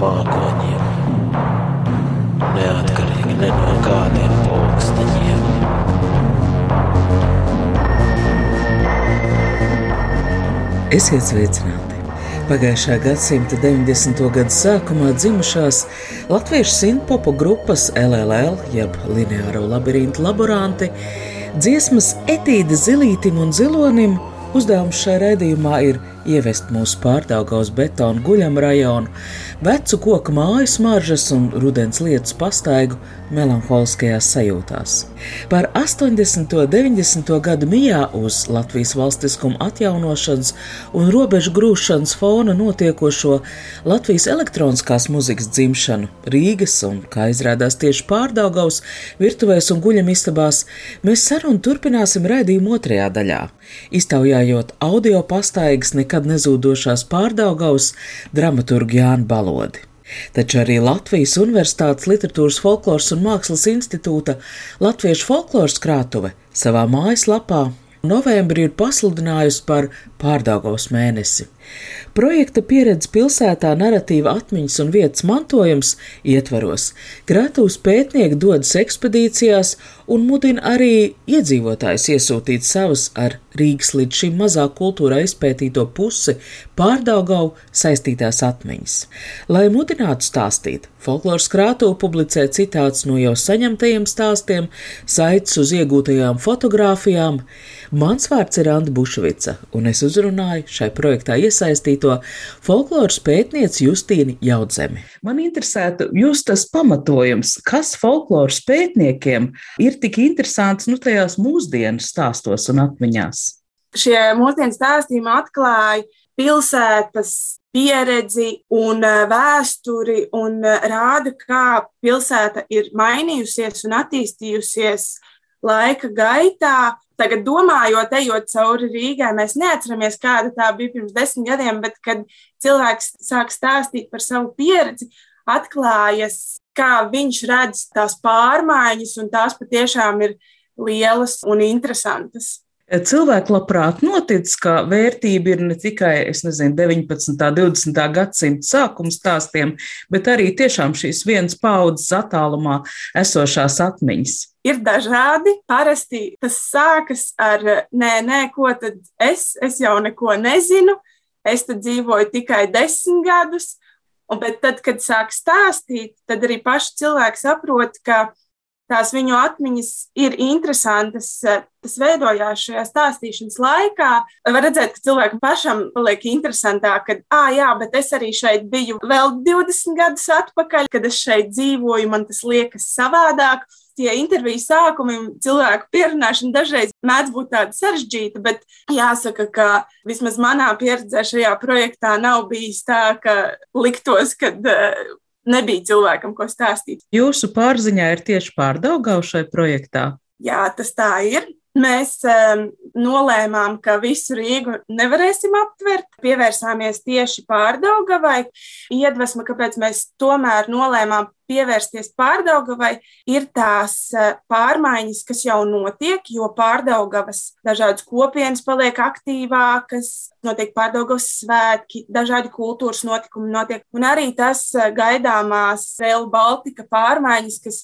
Mākoņiem, neatkarīgi ne no kādiem pulksteņiem. Esiet sveicināti! Pagājušā gadsimta 90. gada sākumā dzimušās latviešu simtpopu grupas LLL, jeb lineāro labirintu laboranti, dziesmas etīde zilītim un zilonim uzdevums šajā raidījumā ir ievest mūsu pārdaugaus betonu guļam rajonu, vecu koku māju smaržas un rudens lietus pastaigu melanholiskajās sajūtās. Par 80. un 90. gadu mijā uz Latvijas valstiskuma atjaunošanas un robežu grūšanas fona notiekošo Latvijas elektroniskās muzikas dzimšanu Rīgas un, kā izrādās tieši pārdaugaus, virtuvēs un guļamistabās, mēs sarunu turpināsim raidījumu otrajā daļā, iztaujājot audio pastaigas nekad nezūdošās pārdaugaus dramaturgu Jānu Balodi. Taču arī Latvijas Universitātes Literatūras folkloras un mākslas institūta Latviešu folkloras krātuve savā mājaslapā novembrī ir pasludinājusi par pārdaugaus mēnesi. Projekta pieredze pilsētā narratīva atmiņas un vietas mantojums ietvaros. Krātuves pētnieki dodas ekspedīcijās un mudina arī iedzīvotājus iesūtīt savas ar Rīgas līdz šim mazāk kultūrā izpētīto pusi pārdaugau saistītās atmiņas. Lai mudinātu stāstīt, folkloras krātuve publicē citāts no jau saņemtajiem stāstiem, saites uz iegūtajām fotogrāfijām. Mans vārds ir Anna Bušvica, un es uzrunāju šai projektā iesaistīto folkloras pētnieci Justīnu Jaudzemi. Man interesētu jūs tas pamatojums, kas folkloras pētniekiem ir tik interesants nu, tajās mūsdienu stāstos un atmiņās. Šie mūsdienu stāstījumi atklāja pilsētas pieredzi un vēsturi un rāda, kā pilsēta ir mainījusies un attīstījusies laika gaitā. Tagad, domājot, ejot cauri Rīgai, mēs neatceramies, kāda tā bija pirms desmit gadiem, bet kad cilvēks sāk stāstīt par savu pieredzi, atklājas, kā viņš redz tās pārmaiņas, un tās patiešām ir lielas un interesantas. Cilvēki labprāt notic, ka vērtība ir ne tikai nezinu, 19. un 20. gadsimta sākuma stāstiem, bet arī tiešām šīs vienas paudzes attālumā esošās atmiņas. Ir dažādi. Parasti tas sākas ar, nē, nē, ko tad es, es jau neko nezinu, es dzīvoju tikai desmit gadus. Un, bet tad, kad sāk stāstīt, tad arī paši cilvēki saprot, ka tās viņu atmiņas ir interesantas. Tas veidojās šajā stāstīšanas laikā. Var redzēt, ka cilvēkam pašam paliek interesantāk, ka, ah, jā, bet es arī šeit biju vēl 20 gadus atpakaļ, kad es šeit dzīvoju, man tas liekas savādāk. Tie interviju sākumi, cilvēku pierunāšana dažreiz mēdz būt tāda sarežģīta, bet jāsaka, ka vismaz manā pieredzē šajā projektā nav bijis tā, ka liktos, ka nebija cilvēkam, ko stāstīt. Jūsu pārziņā ir tieši pārdaugau šai projektā? Jā, tas tā ir. Mēs um, nolēmām, ka visu Rīgu nevarēsim aptvert. Pievērsāmies tieši pārdaugavai. Iedvesma, kāpēc mēs tomēr nolēmām pievērsties pārdaugavai, ir tās uh, pārmaiņas, kas jau notiek, jo pārdaugavas dažādas kopienas paliek aktīvākas, notiek pārdaugavas svētki, dažādi kultūras notikumi notiek, un arī tas uh, gaidāmās Rail Baltica pārmaiņas, kas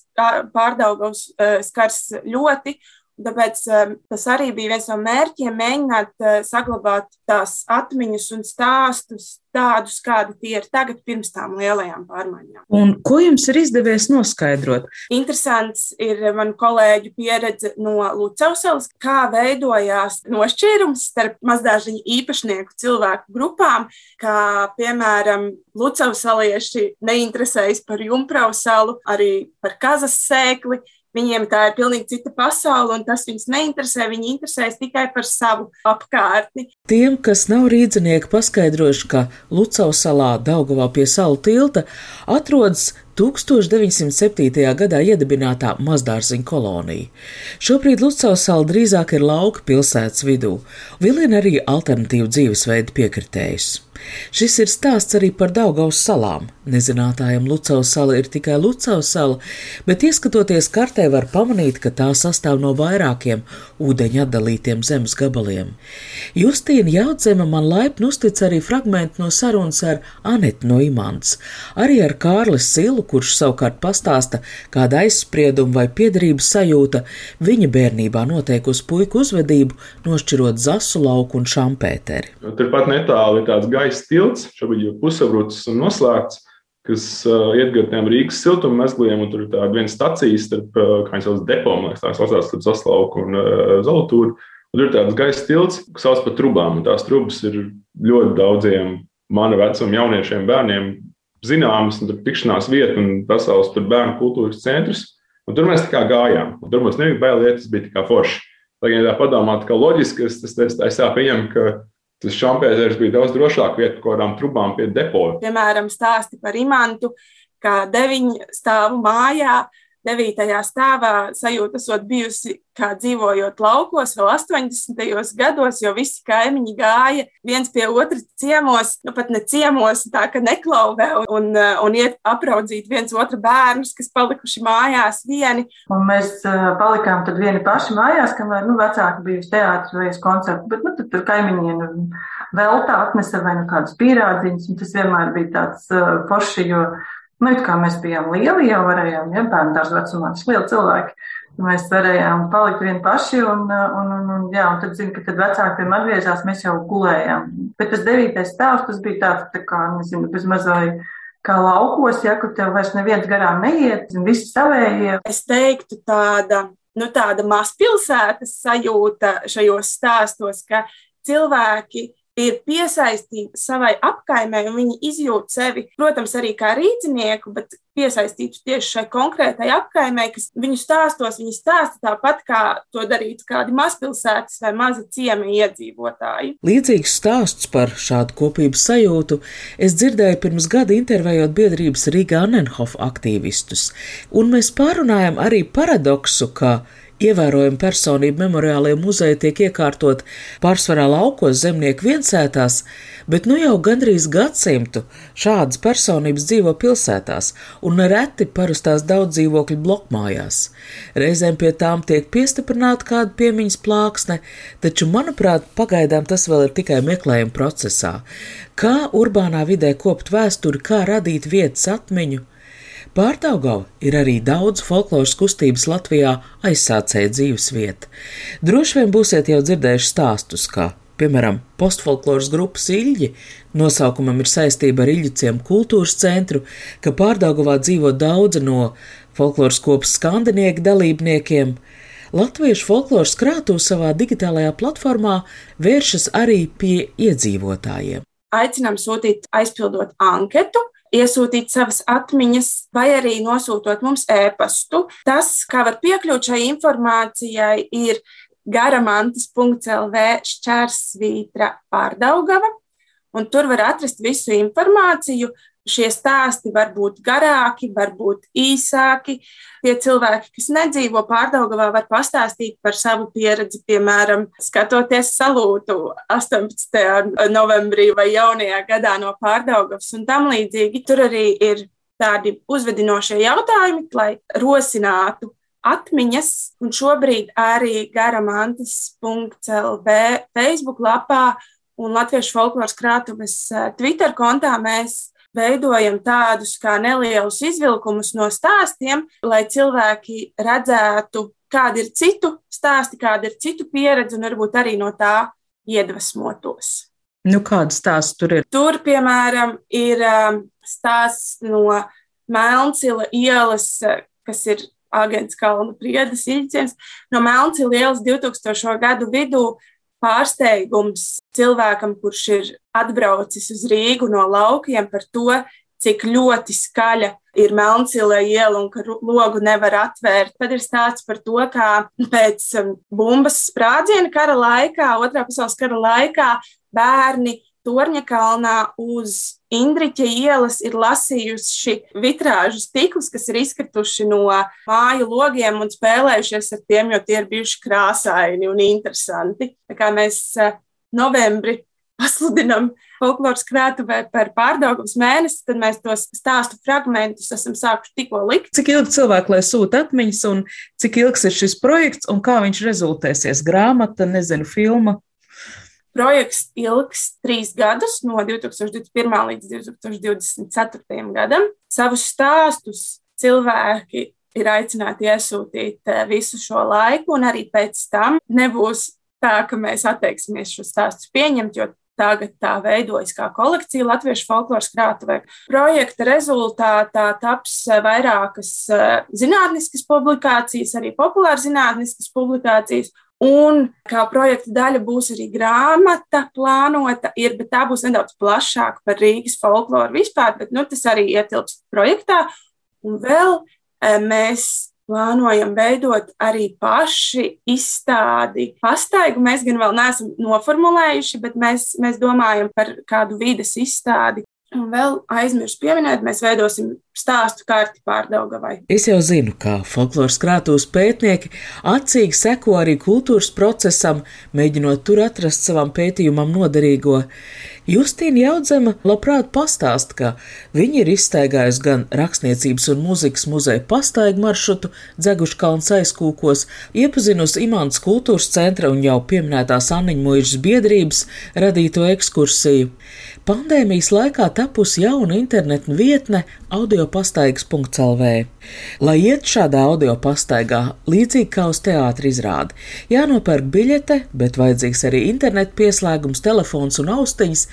pārdaugavas uh, skars ļoti Tāpēc um, tas arī bija viens no mērķiem, mēģināt uh, saglabāt tās atmiņas un stāstus tādus, kādi tie ir tagad, pirms tām lielajām pārmaiņām. Un ko jums ir izdevies noskaidrot? Interesants ir manu kolēģu pieredze no Lucausalas, kā veidojās nošķīrums starp mazdāžiņu īpašnieku cilvēku grupām, kā piemēram Lucausalieši neinteresējas par jumprausalu, arī par kazas sēkli Viņiem tā ir pilnīgi cita pasaule, un tas viņus neinteresē. Viņi interesēs tikai par savu apkārtni. Tiem, kas nav rīznieki, paskaidrošu, ka Lucavas salā Daugavā pie salu tilta atrodas 1907. gadā iedibinātā mazdārziņa kolonija. Šobrīd Lucavas sala drīzāk ir lauka pilsētas vidū, vilina arī alternatīvu dzīvesveidu piekritējus. Šis ir stāsts arī par Daugaus salām. Nezinātājiem Lucavas sala ir tikai Lucavas sala, bet ieskatoties kartē var pamanīt, ka tā sastāv no vairākiem ūdeņa atdalītiem zemes gabaliem. Justīna Jaudzema man laipni uztic arī fragmentu no sarunas ar Anetu no Imants, arī ar Kārlis Silu, kurš savukārt pastāsta, kāda aizsprieduma vai piedarības sajūta viņa bērnībā noteikusi puiku uzvedību, nošķirot zasu lauku un šampēteri. Turpat netālu ir tāds gaisa tilts, šobrīd jau pusavrucis un noslēgts kas uh, iet gar tiem Rīgas siltuma mezgliem, tur ir tāda viena stacija starp, uh, kā viņi sauc, depo, man liekas, tās lasās starp Zaslauku un uh, Zolotūru. Un tur ir tāds gaisa tilts, kas sauc par trubām, tās trubas ir ļoti daudziem mana vecuma jauniešiem, bērniem zināmas, un tur tikšanās vieta un pasaules bērnu kultūras centrs. Un tur mēs tā kā gājām, un tur mums nebija bail tas bija tā kā forši. Lai gan tā padomāt, ka loģiski, es, es, es, es tā pieņemu, ka Tas šampēzers bija daudz drošāk vieta kaut kādām trubām pie depoja. Piemēram, stāsti par imantu, kā deviņu stāvu mājā devītajā stāvā sajūta esot bijusi kā dzīvojot laukos vēl 80. gados, jo visi kaimiņi gāja viens pie otra ciemos, nu pat ne ciemos, tā ka neklauvē un, un, un iet apraudzīt viens otru bērnus, kas palikuši mājās vieni. Un mēs uh, palikām tad vieni paši mājās, kamēr, nu, vecāki bija uz teātris vai uz koncertu, bet, nu, tad tur kaimiņiem veltā atnesa vai nu kādus pīrādziņus, un tas vienmēr bija tāds uh, forši, jo Nu, kā mēs bijām lieli, jau varējām, ja bērnu dārza vecumā, tas lieli cilvēki. Mēs varējām palikt vieni paši, un, un, un, un, jā, un tad, zinu, ka tad vecāki pie man atgriezās, mēs jau gulējām. Bet tas devītais stāvs, tas bija tāds, tā kā, nezinu, bez mazai kā laukos, ja, kur tev vairs neviens garām neiet, visi savējie. Es teiktu tāda, nu, tāda mazpilsētas sajūta šajos stāstos, ka cilvēki ir piesaistīti savai apkaimē, un viņi izjūt sevi, protams, arī kā rīznieku, bet piesaistītu tieši šai konkrētai apkaimē, kas viņu stāstos, viņi stāsta tāpat, kā to darītu kādi mazpilsētas vai maza ciema iedzīvotāji. Līdzīgs stāsts par šādu kopības sajūtu es dzirdēju pirms gada intervējot biedrības Riga Annenhof aktīvistus, un mēs pārunājam arī paradoksu, ka Ievērojami personību memoriālie muzeji tiek iekārtot pārsvarā laukos zemnieku viensētās, bet nu jau gandrīz gadsimtu šādas personības dzīvo pilsētās un nereti parastās daudz dzīvokļu blokmājās. Reizēm pie tām tiek piestiprināta kāda piemiņas plāksne, taču, manuprāt, pagaidām tas vēl ir tikai meklējuma procesā. Kā urbānā vidē kopt vēsturi, kā radīt vietas atmiņu, Pārdaugava ir arī daudz folkloras kustības Latvijā aizsācēja dzīves vieta. Droši vien būsiet jau dzirdējuši stāstus, kā piemēram, postfolkloras grupas Ilģi, nosaukumam ir saistība ar Ilģiciem kultūras centru, ka Pārdaugavā dzīvo daudzi no folkloras kopas skandinieku dalībniekiem. Latviešu folkloras krātu savā digitālajā platformā vēršas arī pie iedzīvotājiem. Aicinām sūtīt aizpildot anketu, iesūtīt savas atmiņas, vai arī nosūtot mums e-pastu. Tas, kā var piekļūt šai informācijai, ir garamantas.lv šķērsvītra pārdaugava, un tur var atrast visu informāciju Šie stāsti var būt garāki, var būt īsāki. Tie cilvēki, kas nedzīvo pārdaugavā, var pastāstīt par savu pieredzi, piemēram, skatoties salūtu 18. novembrī vai jaunajā gadā no pārdaugavas un tam līdzīgi. Tur arī ir tādi uzvedinošie jautājumi, lai rosinātu atmiņas, un šobrīd arī garamantas.lv Facebook lapā un Latviešu folkloras krātuves eh, Twitter kontā mēs veidojam tādus kā nelielus izvilkumus no stāstiem, lai cilvēki redzētu, kāda ir citu stāsti, kāda ir citu pieredze, un varbūt arī no tā iedvesmotos. Nu, kāda stāsta tur ir? Tur, piemēram, ir um, stāsts no Melncila ielas, kas ir Agents Kalnu priedes ilģiens. No Melncila ielas 2000. gadu vidū pārsteigums cilvēkam, kurš ir atbraucis uz Rīgu no laukiem par to, cik ļoti skaļa ir Melncīlē iela un ka logu nevar atvērt. Tad ir stāsts par to, kā pēc um, bumbas sprādziena kara laikā, otrā pasaules kara laikā, bērni Torņa kalnā uz Indriķa ielas ir lasījuši vitrāžu stiklus, kas ir izkrituši no māju logiem un spēlējušies ar tiem, jo tie ir bijuši krāsaini un interesanti. Tā kā mēs uh, novembri pasludinām folkloras krātuvē par pārdaugums mēnesi, tad mēs tos stāstu fragmentus esam sākuši tikko likt. Cik ilgi cilvēki lai sūta atmiņas, un cik ilgs ir šis projekts, un kā viņš rezultēsies? Grāmata, nezinu, filma. Projekts ilgs trīs gadus, no 2021. līdz 2024. gadam. Savus stāstus cilvēki ir aicināti iesūtīt eh, visu šo laiku, un arī pēc tam nebūs tā, ka mēs atteiksimies šo stāstu pieņemt, jo tagad tā veidojas kā kolekcija Latviešu folkloras krātuvē. Projekta rezultātā taps eh, vairākas eh, zinātniskas publikācijas, arī populāras zinātniskas publikācijas. Un kā projekta daļa būs arī grāmata plānota, ir, bet tā būs nedaudz plašāka par Rīgas folkloru vispār, bet nu, tas arī ietilpst projektā. Un vēl eh, mēs plānojam veidot arī paši izstādi. Pastaigu mēs gan vēl neesam noformulējuši, bet mēs, mēs domājam par kādu vides izstādi. Un vēl aizmirsu pieminēt, mēs veidosim stāstu kārti pārdaugavai. Es jau zinu, ka folkloras krātuves pētnieki acīgi seko arī kultūras procesam, mēģinot tur atrast savam pētījumam noderīgo. Justīna Jaudzema labprāt pastāst, ka viņa ir izstaigājusi gan rakstniecības un mūzikas muzeja pastaigu maršrutu Dzeguškalns aizkūkos, iepazinusi Imants kultūras centra un jau pieminētās Anniņa Mūžas biedrības radīto ekskursiju. Pandēmijas laikā tapusi jauna interneta vietne audiopastaigas.lv. Lai iet šādā audio pastaigā, līdzīgi kā uz teātra izrādi, jānopērk biļete, bet vajadzīgs arī interneta pieslēgums, telefons un austiņas.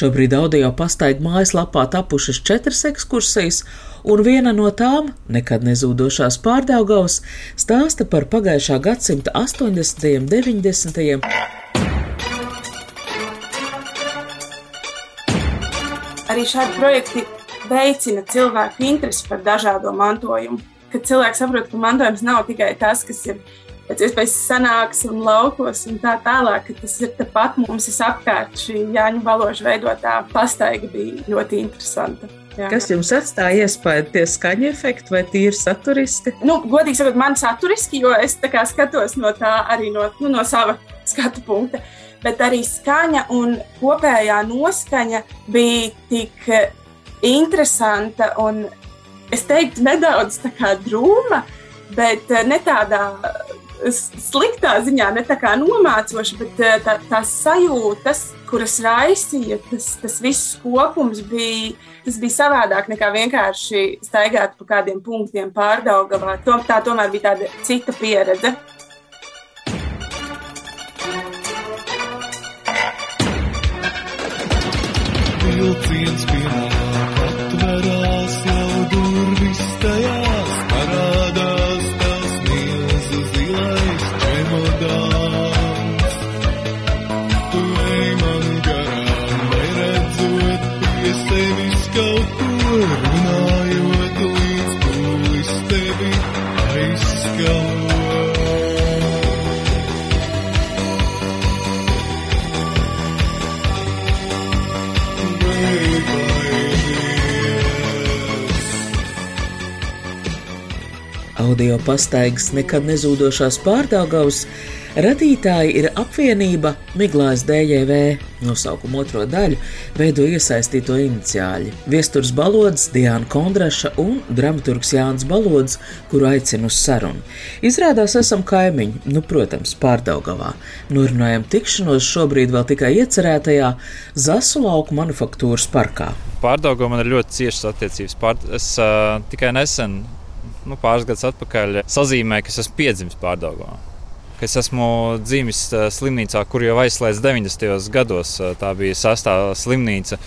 Šobrīd audio pastaigu mājaslapā tapušas četras ekskursijas, un viena no tām, nekad nezūdošās pārdaugavas, stāsta par pagājušā gadsimta 80. un 90. Arī šādi projekti veicina cilvēku interesi par dažādo mantojumu. Kad cilvēks saprot, ka mantojums nav tikai tas, kas ir pēc iespējas senāks un laukos un tā tālāk, ka tas ir tepat mums apkārt. Šī Jāņa Baloža veidotā pastaiga bija ļoti interesanta. Jā. Kas jums atstāja iespēju, tie skaņu efekti vai tīri saturiski? Nu, godīgi sakot, man saturiski, jo es skatos no tā arī no, nu, no sava skatu punkta. Uh, bet arī skaņa un kopējā noskaņa bija tik interesanta un es teiktu, nedaudz drūma, bet ne tādā sliktā ziņā, ne tā kā nomācoša, bet tā, tās sajūtas, kuras raisīja, tas, tas viss kopums bija, tas bija savādāk nekā vienkārši staigāt pa kādiem punktiem pārdaugavā. Tā tomēr bija tāda cita pieredze. Europeans behind. Pastaigas nekad nezūdošās pārdaugavas, radītāji ir apvienība Miglās DJV. Nosaukumu otro daļu veido iesaistīto iniciāļi - Viesturs Balods, Diana Kondraša un dramaturgs Jānis Balods, kuru aicinu uz sarunu. Izrādās, esam kaimiņi, nu, protams, pārdaugavā. Norunājam tikšanos šobrīd vēl tikai iecerētajā Zasu lauku manufaktūras parkā. Pārdaugā man ir ļoti ciešas attiecības. Pār... Es uh, tikai nesen nu, pāris gadus atpakaļ sazīmēju, ka esmu piedzimis pārdagā. Es esmu dzimis slimnīcā, kur jau aizslēdz 90. gados. Tā bija sastāvā slimnīca.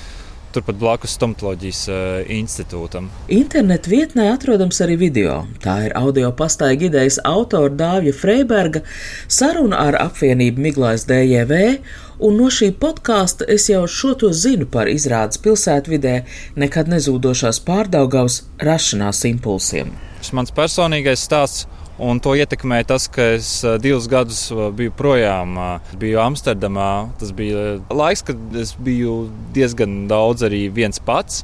turpat blakus stomatoloģijas uh, institūtam. Internet vietnē atrodams arī video. Tā ir audio pastaiga idejas autora Dāvija Freiberga saruna ar apvienību Miglais DJV, un no šī podkāsta es jau šo to zinu par izrādes pilsētvidē nekad nezūdošās pārdaugavas rašanās impulsiem. Tas mans personīgais stāsts. Un to ietekmēja tas, ka es divus gadus biju projām, biju Amsterdamā. Tas bija laiks, kad es biju diezgan daudz arī viens pats.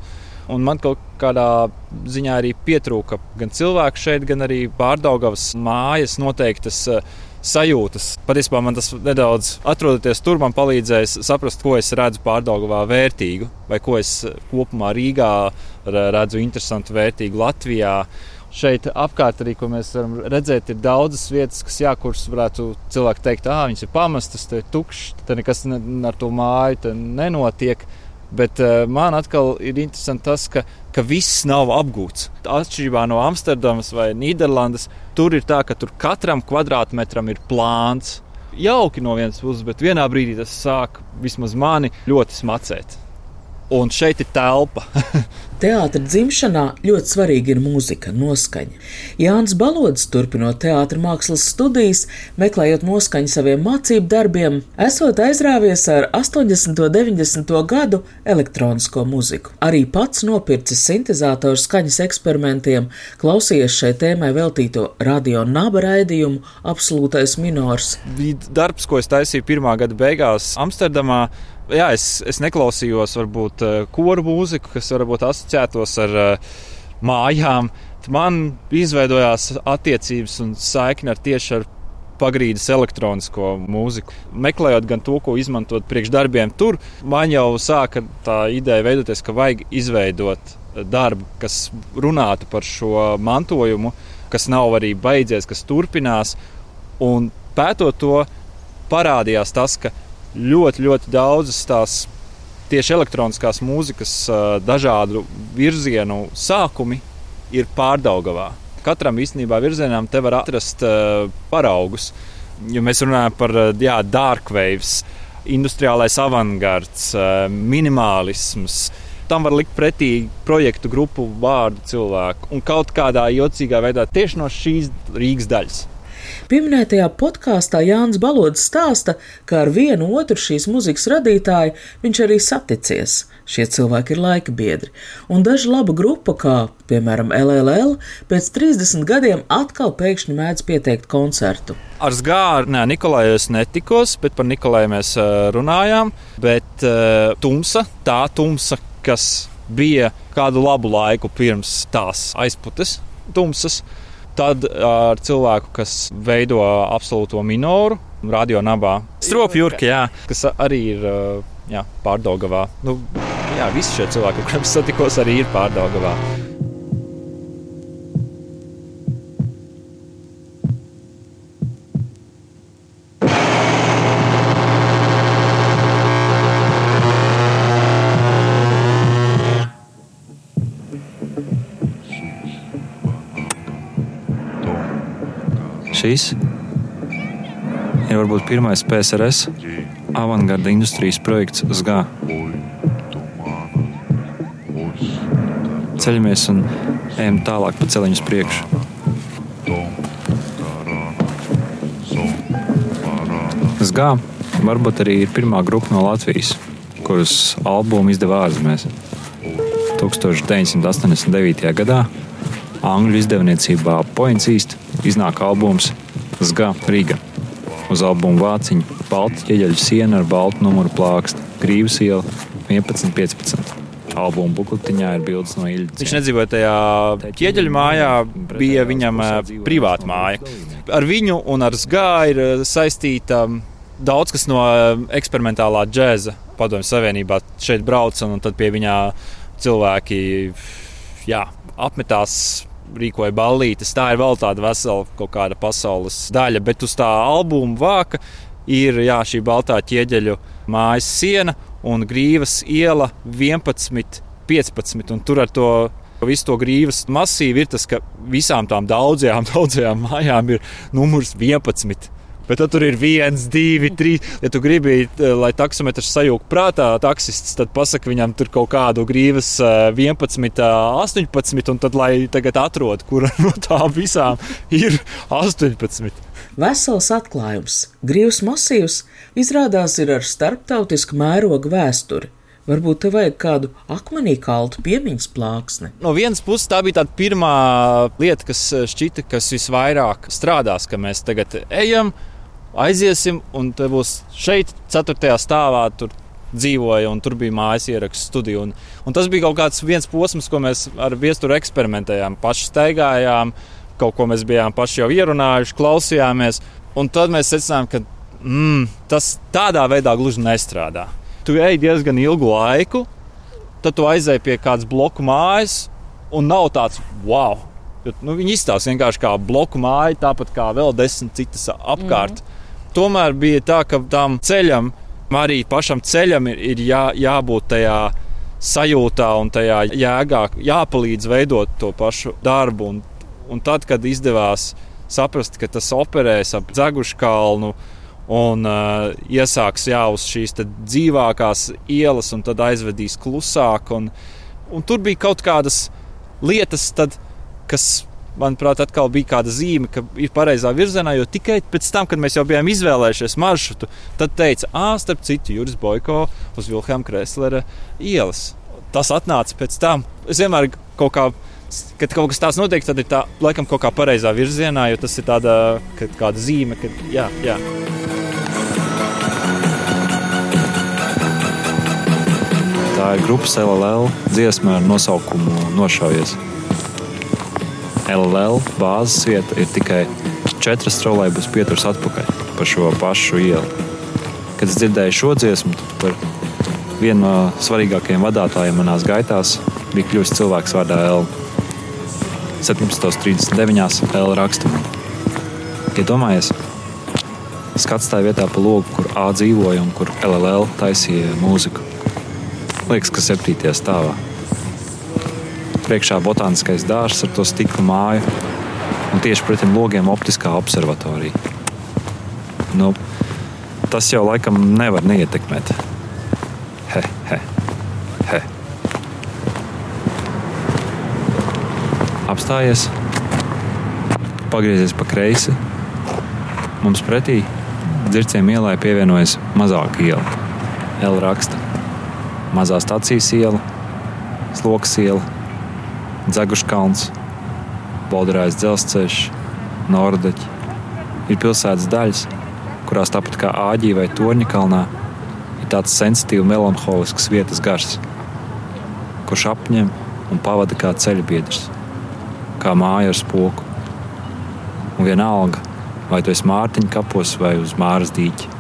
Un man kaut kādā ziņā arī pietrūka gan cilvēku šeit, gan arī pārdaugavas mājas noteiktas sajūtas. Patiesībā man tas nedaudz atrodoties tur, man palīdzēja saprast, ko es redzu pārdaugavā vērtīgu, vai ko es kopumā Rīgā redzu interesantu, vērtīgu Latvijā šeit apkārt arī, ko mēs varam redzēt, ir daudzas vietas, kas, jā, kuras varētu cilvēki teikt, ah, viņas ir pamestas, tur ir tukšs, tur nekas ne, ar to māju nenotiek. Bet uh, man atkal ir interesanti tas, ka, ka viss nav apgūts. Atšķirībā no Amsterdamas vai Nīderlandes, tur ir tā, ka tur katram kvadrātmetram ir plāns. Jauki no vienas puses, bet vienā brīdī tas sāk vismaz mani ļoti smacēt un šeit ir telpa. Teātris dzimšanā ļoti svarīga ir mūzika, noskaņa. Jānis Balodis, turpinot teātris mākslas studijas, meklējot noskaņu saviem mācību darbiem, esot aizrāvies ar 80. un 90. gadu elektronisko mūziku. Arī pats nopircis sintēzatoru skaņas eksperimentiem, klausījies šai tēmai veltīto radio naba raidījumu Absolūtais minors. Bija darbs, ko es taisīju pirmā gada beigās Amsterdamā jā, es, es neklausījos varbūt eh, koru mūziku, kas varbūt asociētos ar uh, mājām. Man izveidojās attiecības un saikne ar tieši ar pagrīdes elektronisko mūziku. Meklējot gan to, ko izmantot priekšdarbiem, tur man jau sāka tā ideja veidoties, ka vajag izveidot darbu, kas runātu par šo mantojumu, kas nav arī beidzies, kas turpinās. Un pētot to, parādījās tas, ka ļoti, ļoti daudzas tās tieši elektroniskās mūzikas dažādu virzienu sākumi ir pārdaugavā. Katram īstenībā virzienam te var atrast paraugus. Ja mēs runājam par jā, dark waves, industriālais avangards, minimālisms, tam var likt pretī projektu grupu vārdu cilvēku un kaut kādā jocīgā veidā tieši no šīs Rīgas daļas. Pieminētajā podkāstā Jānis Balodis stāsta, ka ar vienu otru šīs muzikas radītāju viņš arī saticies. Šie cilvēki ir laika biedri, un daži laba grupa, kā piemēram LLL, pēc 30 gadiem atkal pēkšņi mēdz pieteikt koncertu. Ar Zgāru nē, Nikolai es netikos, bet par Nikolai mēs runājām. Bet uh, tumsa, tā tumsa, kas bija kādu labu laiku pirms tās aizputes, tumsas, Tad ar cilvēku, kas veido absolūto minoru, radio nabā. Stropi Jurka, jā, kas arī ir jā, pārdaugavā. Nu, jā, visi šie cilvēki, kuriem satikos, arī ir pārdaugavā. Šis ir varbūt pirmais PSRS avangarda industrijas projekts SGA. Ceļamies un ejam tālāk pa ceļu uz priekšu. SGA varbūt arī ir pirmā grupa no Latvijas, kuras albumu izdeva ārzemēs. 1989. gadā Angļu izdevniecībā Points East iznāk albums Zga Riga. Uz albuma vāciņa balta ķieģeļu siena ar baltu numuru plākstu, Grīvas iela 11.15. Albuma bukletiņā ir bildes no Ilģa. Viņš nedzīvoja tajā ķieģeļu mājā, bija viņam eh, privāta māja. Ar viņu un ar Zgā ir eh, saistīta daudz kas no eh, eksperimentālā džēza. Padomju Savienībā šeit brauca un tad pie viņa cilvēki jā, apmetās rīkoja ballītes. Tā ir vēl tāda vesela kaut kāda pasaules daļa, bet uz tā albuma vāka ir jā, šī baltā ķieģeļu mājas siena un grīvas iela 11, 15. Un tur ar to visu to grīvas masīvu ir tas, ka visām tām daudzajām, daudzajām mājām ir numurs 11. Bet tad tur ir viens, divi, trīs. Ja tu gribi, eh, lai taksometrs sajūg prātā, taksists, tad pasaka viņam tur kaut kādu grīvas eh, 11, eh, 18, un tad lai tagad atrod, kura no tām visām ir 18. Vesels atklājums. Grīvs masīvs izrādās ir ar starptautisku mērogu vēsturi. Varbūt te vajag kādu akmenī kaltu piemiņas plāksni. No vienas puses, tā bija tā pirmā lieta, kas šķita, kas visvairāk strādās, ka mēs tagad ejam, aiziesim, un te būs šeit, 4. stāvā. Tur dzīvoja, un tur bija mājas ierakstu studija. Un, un tas bija kaut kāds viens posms, ko mēs ar viesturu eksperimentējām, paši staigājām, kaut ko mēs bijām paši jau ierunājuši, klausījāmies. Un tad mēs secinājām, ka mm, tas tādā veidā gluži nestrādā. Tu ej diezgan ilgu laiku, tad tu aizej pie kādas bloku mājas, un nav tāds wow. Jo, nu, viņi izstāsta vienkārši kā bloku māja, tāpat kā vēl desmit citas apkārt. Mm. Tomēr bija tā, ka tam ceļam, arī pašam ceļam, ir, ir jā, jābūt tajā sajūtā un tajā jēgā, jāpalīdz veidot to pašu darbu. Un, un tad, kad izdevās saprast, ka tas operēs ap dzegušu kalnu un uh, iesāks jā, uz šīs dzīvākās ielas, un tad aizvedīs klusāk. Un, un tur bija kaut kādas lietas, tad, kas manuprāt, atkal bija kāda zīme, ka ir pareizā virzienā. Jo tikai pēc tam, kad mēs jau bijām izvēlējušies maršrutu, tad teica, ah, starp citu, Juris Boiko uz Vilhelma Kreslera ielas. Tas atnāca pēc tam. Es vienmēr kaut kā. Kad kaut kas tāds notiek, tad ir tā, laikam, kaut kā pareizā virzienā, jo tas ir tāda, kāda zīme, ka jā, jā. Tā ir grupas LLL dziesma ar nosaukumu Nošaujies. LL bāzes vieta ir tikai četras trolēļus pieturas atpakaļ pa šo pašu ielu. Kad es dzirdēju šo dziesmu, par vienu no svarīgākajiem vadītājiem manās gaitās bija kļuvis cilvēks vārdā L. 1739. L raksta. Iedomājies, ja skats tā vietā pa logu, kur A dzīvoja un kur LLL taisīja mūziku. Liekas, ka septītajā stāvā priekšā botāniskais dārzs ar to stikla māju, un tieši pretim logiem optiskā observatorija. Nu, tas jau laikam nevar neietekmēt. He, he, he. Apstājies, pagriezies pa kreisi. Mums pretī dzirciem ielai pievienojas mazāka iela. L raksta mazā stācijas iela, sloks iela Dzeguškalns, Bolderājas dzelzceļš, Nordeķi. Ir pilsētas daļas, kurās tāpat kā Āģī vai Torņakalnā ir tāds sensitīvs, melanholisks vietas gars, kurš apņem un pavada kā ceļbiedrs, kā māja ar spoku. Un vienalga, vai tu esi Mārtiņa kapos vai uz Māras dīķa.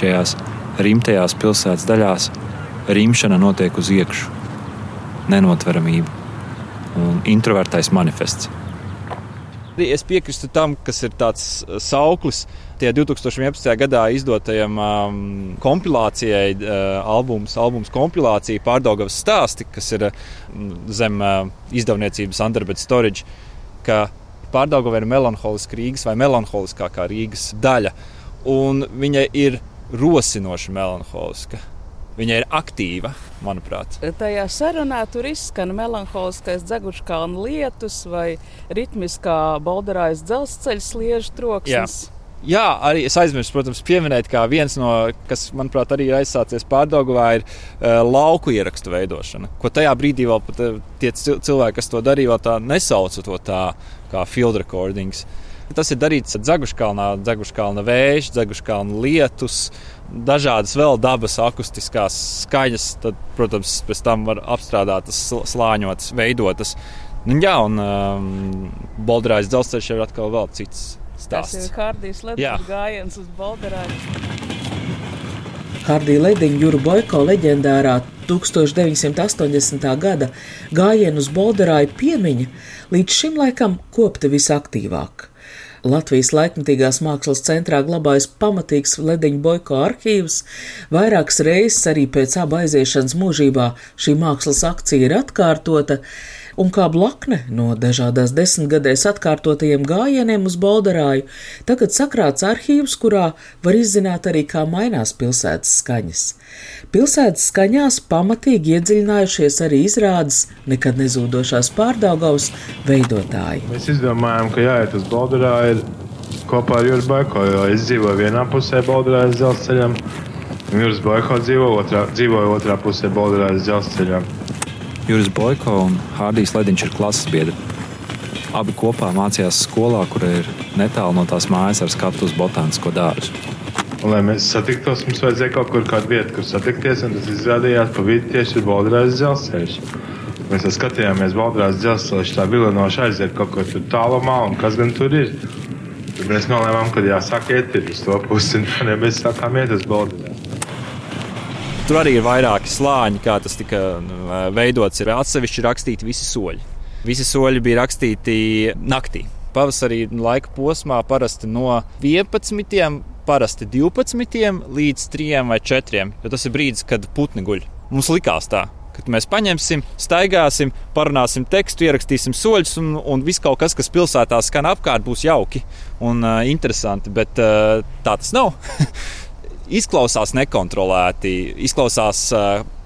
Šajās rimtajās pilsētas daļās rimšana notiek uz iekšā nenotveramību un introvertais manifests. Es piekrītu tam, kas ir tāds uh, sauklis tie 2011. gadā izdotajam um, kompilācijai, uh, albums, albums kompilācija Pārdaugavas stāsti, kas ir um, zem uh, izdevniecības Underbed Storage, ka Pārdaugava ir melanholiska Rīgas vai melanholiskākā Rīgas daļa, un viņa ir rosinoši melanholiska. Viņa ir aktīva, manuprāt. Tajā sarunā tur izskan melanholiskais dzeguškalna lietus vai ritmiskā bolderājas dzelzceļa sliežu troksnis. Jā. Jā, arī es aizmirsu, protams, pieminēt, kā viens no, kas, manuprāt, arī ir aizsācies pārdagavā, ir uh, lauku ierakstu veidošana. Ko tajā brīdī vēl pat, uh, tie cilvēki, kas to darīja, vēl tā nesauca to tā kā field recordings. Tas ir darīts Dzeguškalnā, Dzeguškalna vējš, Dzeguškalna lietus, dažādas vēl dabas akustiskās skaņas, tad, protams, pēc tam var apstrādāt tas slāņotas, veidotas. Nu, jā, un um, Bolderājas dzelzceļš ir atkal vēl cits stāsts. Tas ir Hārdijas ledus gājiens uz Bolderāju. Hārdija Lediņa Jūra Boiko leģendārā 1980. gada gājienu uz Bolderāju piemiņa līdz šim laikam kopta visaktīvāk. Latvijas laikmatīgās mākslas centrā glabājas pamatīgs ledeņu boiko arhīvs. Vairākas reizes arī pēc abu aiziešanas mūžībā šī mākslas akcija ir atkārtota, un kā blakne no dažādās desmitgadēs atkārtotajiem gājieniem uz Bolderāju, tagad sakrāts arhīvs, kurā var izzināt arī, kā mainās pilsētas skaņas. Pilsētas skaņās pamatīgi iedziļinājušies arī izrādes nekad nezūdošās pārdaugavas veidotāji. Mēs izdomājām, ka jāiet uz Bolderāju kopā ar Juriju Baiko, jo es dzīvoju vienā pusē Bolderājas dzelzceļam, un Juris Baiko dzīvo otrā, dzīvoja otrā pusē Bolderājas dzelzceļam. Juris Boiko un Hārdijs Lediņš ir klases biedri. Abi kopā mācījās skolā, kur ir netālu no tās mājas ar skatu uz botānisko dārzu. Lai mēs satiktos, mums vajadzēja kaut kur kādu vietu, kur satikties, un tas izrādījās pa vidu tieši ir Bolderājas dzelzceļš. Mēs skatījāmies, Baltrās dzelzceļš tā vilinoši aiziet kaut kur tur tālumā, un kas gan tur ir. Tad mēs nolēmām, ka jāsāk iet uz to pusi, un mēs sākām iet uz Baltrās. Tur arī ir vairāki slāņi, kā tas tika nu, veidots. Ir atsevišķi rakstīti visi soļi. Visi soļi bija rakstīti naktī. Pavasarī laika posmā parasti no 11, parasti 12 līdz 3 vai 4. Jo tas ir brīdis, kad putni guļ. Mums likās tā, ka mēs paņemsim, staigāsim, parunāsim tekstu, ierakstīsim soļus, un, un viss kaut kas, kas pilsētā skan apkārt, būs jauki un uh, interesanti. Bet uh, tā tas nav. izklausās nekontrolēti, izklausās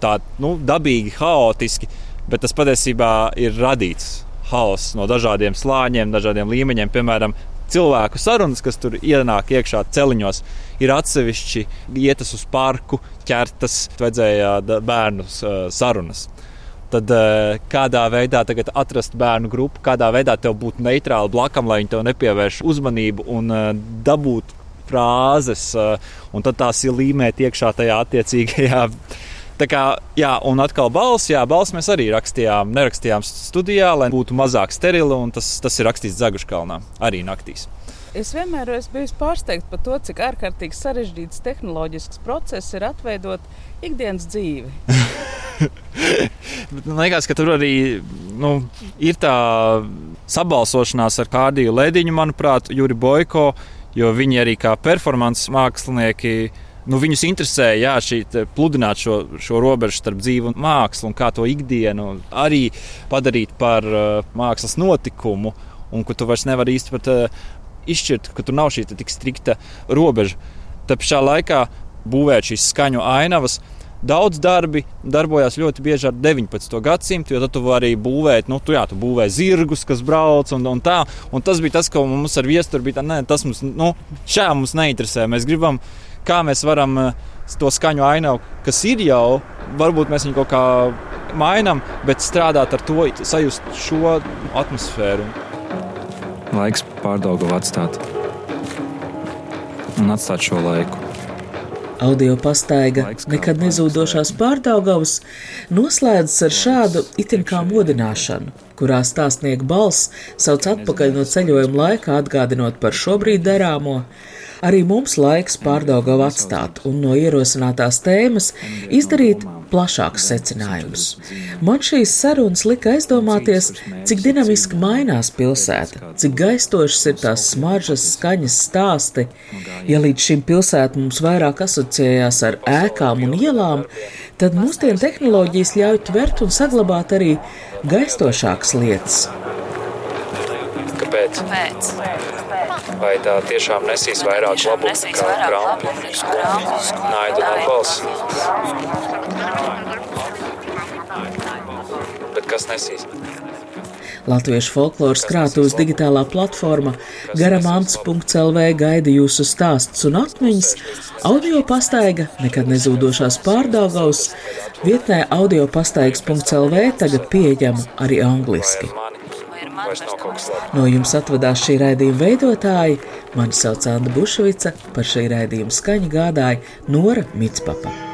tā nu, dabīgi, haotiski, bet tas patiesībā ir radīts haoss no dažādiem slāņiem, dažādiem līmeņiem. Piemēram, cilvēku sarunas, kas tur ienāk iekšā celiņos, ir atsevišķi ietas uz parku, ķertas, vajadzēja bērnu sarunas. Tad kādā veidā atrast bērnu grupu, kādā veidā tev būt neitrāli blakam, lai viņi tev nepievērš uzmanību un dabūt frāzes, un tad tās ir līmēt iekšā tajā attiecīgajā Tā kā, jā, un atkal balss, jā, balss mēs arī rakstījām, nerakstījām studijā, lai būtu mazāk sterili, un tas, tas ir rakstīts Zaguškalnā arī naktīs. Es vienmēr esmu bijis pārsteigts par to, cik ārkārtīgi sarežģīts tehnoloģisks process ir atveidot ikdienas dzīvi. Man liekas, ka tur arī nu, ir tā sabalsošanās ar Kārdiju Lēdiņu, manuprāt, Juri Boiko, jo viņi arī kā performances mākslinieki nu, viņus interesē jā, šī pludināt šo, šo robežu starp dzīvu un mākslu, un kā to ikdienu arī padarīt par uh, mākslas notikumu, un ka tu vairs nevari īsti pat uh, izšķirt, ka tur nav šī tik strikta robeža. Tad pašā laikā būvēt šīs skaņu ainavas. Daudz darbi darbojās ļoti bieži ar 19. gadsimtu, jo tad tu vari būvēt, nu, tu, jā, tu būvē zirgus, kas brauc un, un tā. Un tas bija tas, ko mums ar viesturu bija. Tā, ne, tas mums, nu, šā mums neinteresē. Mēs gribam kā mēs varam eh, to skaņu ainavu, kas ir jau, varbūt mēs viņu kaut kā mainām, bet strādāt ar to, sajust šo atmosfēru. Laiks pārdaugu atstāt un atstāt šo laiku. Audio pastaiga nekad nezūdošās pārdaugavas noslēdzas ar šādu itin kā modināšanu, kurā stāstnieku balss sauc atpakaļ no ceļojuma laika, atgādinot par šobrīd darāmo, Arī mums laiks pārdaugavu atstāt un no ierosinātās tēmas izdarīt plašākus secinājumus. Man šīs sarunas lika aizdomāties, cik dinamiski mainās pilsēta, cik gaistošas ir tās smaržas, skaņas stāsti. Ja līdz šim pilsēta mums vairāk asociējās ar ēkām un ielām, tad mūsdienu tehnoloģijas ļauj tvert un saglabāt arī gaistošākas lietas. Kāpēc? Kāpēc? Vai tā tiešām nesīs vairāk labumu nekā krampi, naidu un atbalsts? Bet kas nesīs? Latviešu folkloras krātuves digitālā platforma garamants.lv gaida jūsu stāstus un atmiņas, audio pastaiga nekad nezūdošās pārdaugaus, vietnē audio pastaigas.lv tagad pieejama arī angliski No jums atvadās šī raidījuma veidotāji. Mani sauc Anna Bušvica, par šī raidījuma skaņu gādāja Nora Mitspapa.